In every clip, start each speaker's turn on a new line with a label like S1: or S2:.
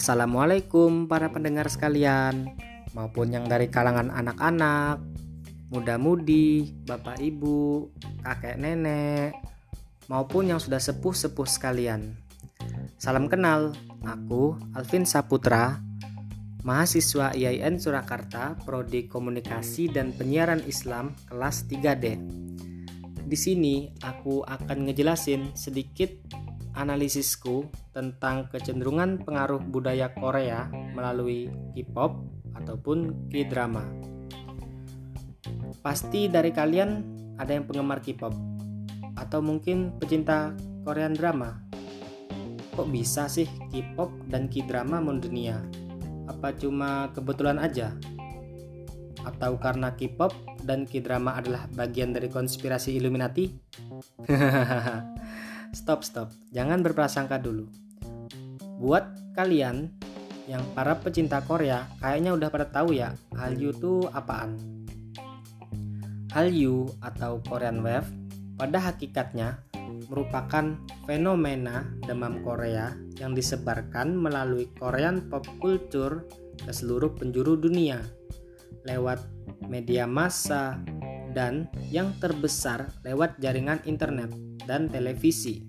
S1: Assalamualaikum para pendengar sekalian, maupun yang dari kalangan anak-anak, muda-mudi, bapak ibu, kakek nenek, maupun yang sudah sepuh-sepuh sekalian. Salam kenal, aku Alvin Saputra, mahasiswa IAIN Surakarta, Prodi Komunikasi dan Penyiaran Islam kelas 3D. Di sini aku akan ngejelasin sedikit analisisku tentang kecenderungan pengaruh budaya Korea melalui K-pop ataupun K-drama. Pasti dari kalian ada yang penggemar K-pop atau mungkin pecinta Korean drama. Kok bisa sih K-pop dan K-drama mendunia? Apa cuma kebetulan aja? Atau karena K-pop dan K-drama adalah bagian dari konspirasi Illuminati? Stop, stop. Jangan berprasangka dulu. Buat kalian yang para pecinta Korea, kayaknya udah pada tahu ya, Hallyu itu apaan. Hallyu atau Korean Wave pada hakikatnya merupakan fenomena demam Korea yang disebarkan melalui Korean pop culture ke seluruh penjuru dunia lewat media massa dan yang terbesar lewat jaringan internet dan televisi.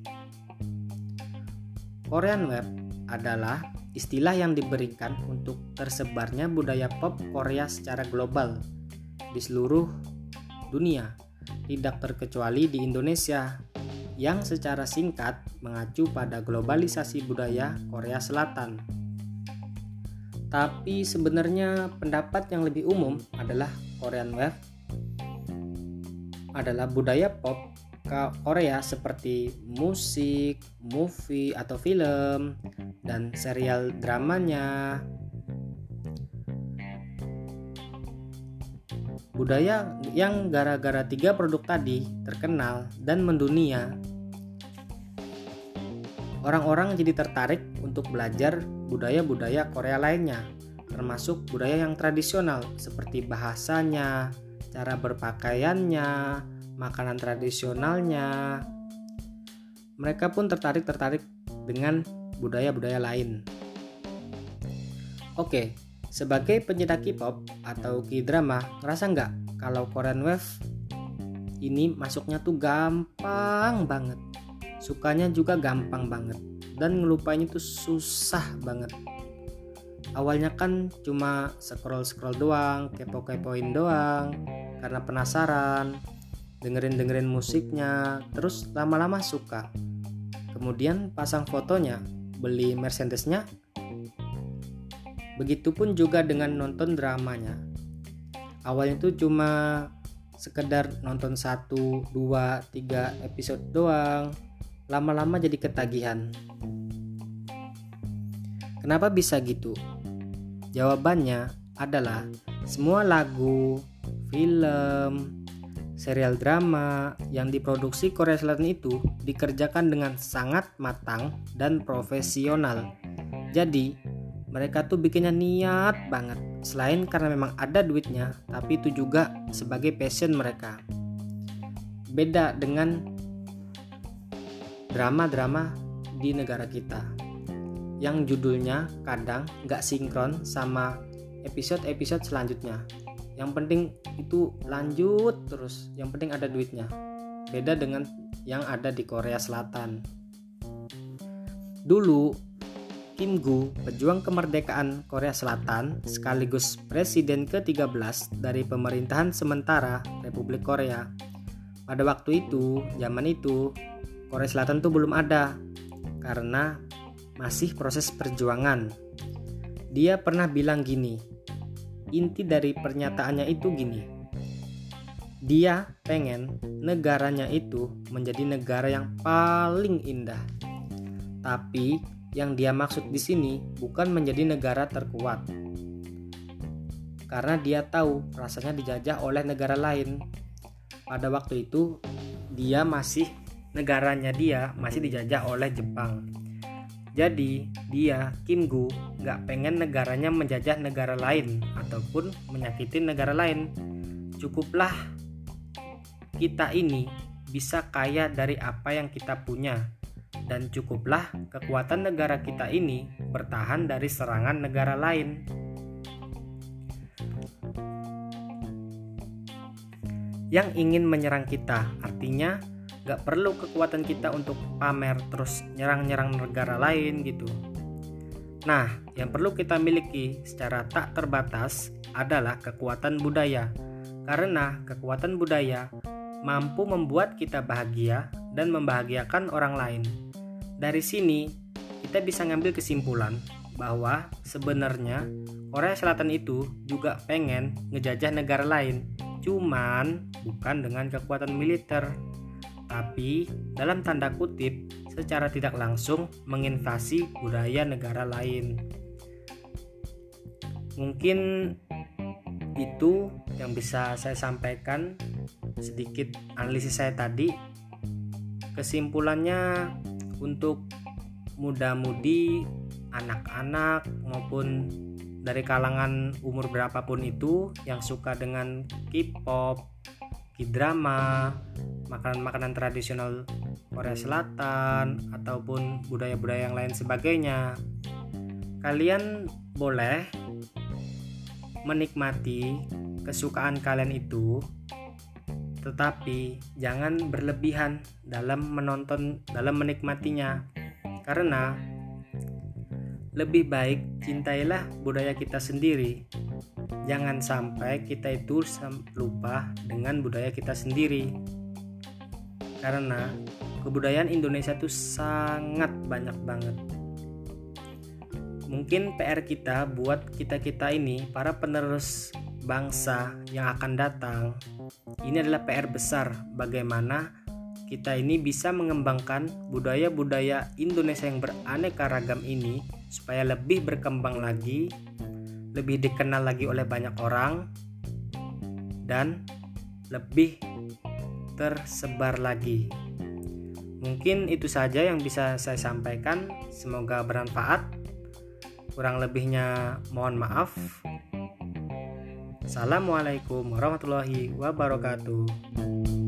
S1: Korean Web adalah istilah yang diberikan untuk tersebarnya budaya pop Korea secara global di seluruh dunia, tidak terkecuali di Indonesia, yang secara singkat mengacu pada globalisasi budaya Korea Selatan. Tapi sebenarnya pendapat yang lebih umum adalah Korean Wave adalah budaya pop Korea seperti musik, movie atau film, dan serial dramanya. Budaya yang gara-gara tiga produk tadi terkenal dan mendunia, orang-orang jadi tertarik untuk belajar budaya-budaya Korea lainnya, termasuk budaya yang tradisional seperti bahasanya, cara berpakaiannya, makanan tradisionalnya. Mereka pun tertarik-tertarik dengan budaya-budaya lain. Oke, sebagai pencinta K-pop atau K-drama, ngerasa nggak kalau Korean Wave ini masuknya tuh gampang banget. Sukanya juga gampang banget. Dan ngelupainya tuh susah banget. Awalnya kan cuma scroll-scroll doang, kepo-kepoin doang, karena penasaran dengerin dengerin musiknya terus lama-lama suka. Kemudian pasang fotonya beli Mercedesnya. Begitupun juga dengan nonton dramanya. Awalnya tuh cuma sekedar nonton satu dua tiga episode doang. Lama-lama jadi ketagihan. Kenapa bisa gitu? Jawabannya adalah semua lagu film serial drama yang diproduksi Korea Selatan itu dikerjakan dengan sangat matang dan profesional. Jadi, mereka tuh bikinnya niat banget. Selain karena memang ada duitnya, tapi itu juga sebagai passion mereka. Beda dengan drama-drama di negara kita yang judulnya kadang nggak sinkron sama episode-episode selanjutnya yang penting itu lanjut terus yang penting ada duitnya. Beda dengan yang ada di Korea Selatan. Dulu Kim Gu pejuang kemerdekaan Korea Selatan sekaligus presiden ke-13 dari pemerintahan sementara Republik Korea. Pada waktu itu zaman itu Korea Selatan tuh belum ada karena masih proses perjuangan. Dia pernah bilang gini inti dari pernyataannya itu gini. Dia pengen negaranya itu menjadi negara yang paling indah. Tapi yang dia maksud di sini bukan menjadi negara terkuat. Karena dia tahu rasanya dijajah oleh negara lain. Pada waktu itu dia masih negaranya dia masih dijajah oleh Jepang. Jadi dia Kim Gu nggak pengen negaranya menjajah negara lain ataupun menyakiti negara lain. Cukuplah kita ini bisa kaya dari apa yang kita punya dan cukuplah kekuatan negara kita ini bertahan dari serangan negara lain. Yang ingin menyerang kita, artinya gak perlu kekuatan kita untuk pamer terus nyerang-nyerang negara lain gitu. Nah, yang perlu kita miliki secara tak terbatas adalah kekuatan budaya, karena kekuatan budaya mampu membuat kita bahagia dan membahagiakan orang lain. Dari sini, kita bisa ngambil kesimpulan bahwa sebenarnya Korea Selatan itu juga pengen ngejajah negara lain, cuman bukan dengan kekuatan militer, tapi dalam tanda kutip secara tidak langsung menginvasi budaya negara lain. Mungkin itu yang bisa saya sampaikan sedikit analisis saya tadi. Kesimpulannya untuk muda-mudi, anak-anak maupun dari kalangan umur berapapun itu yang suka dengan K-pop, K-drama, makanan-makanan tradisional Korea Selatan ataupun budaya-budaya yang lain sebagainya. Kalian boleh menikmati kesukaan kalian itu tetapi jangan berlebihan dalam menonton dalam menikmatinya karena lebih baik cintailah budaya kita sendiri jangan sampai kita itu lupa dengan budaya kita sendiri. Karena kebudayaan Indonesia itu sangat banyak banget. Mungkin PR kita buat kita-kita ini para penerus bangsa yang akan datang. Ini adalah PR besar bagaimana kita ini bisa mengembangkan budaya-budaya Indonesia yang beraneka ragam ini supaya lebih berkembang lagi, lebih dikenal lagi oleh banyak orang dan lebih tersebar lagi. Mungkin itu saja yang bisa saya sampaikan. Semoga bermanfaat. Kurang lebihnya mohon maaf. Assalamualaikum warahmatullahi wabarakatuh.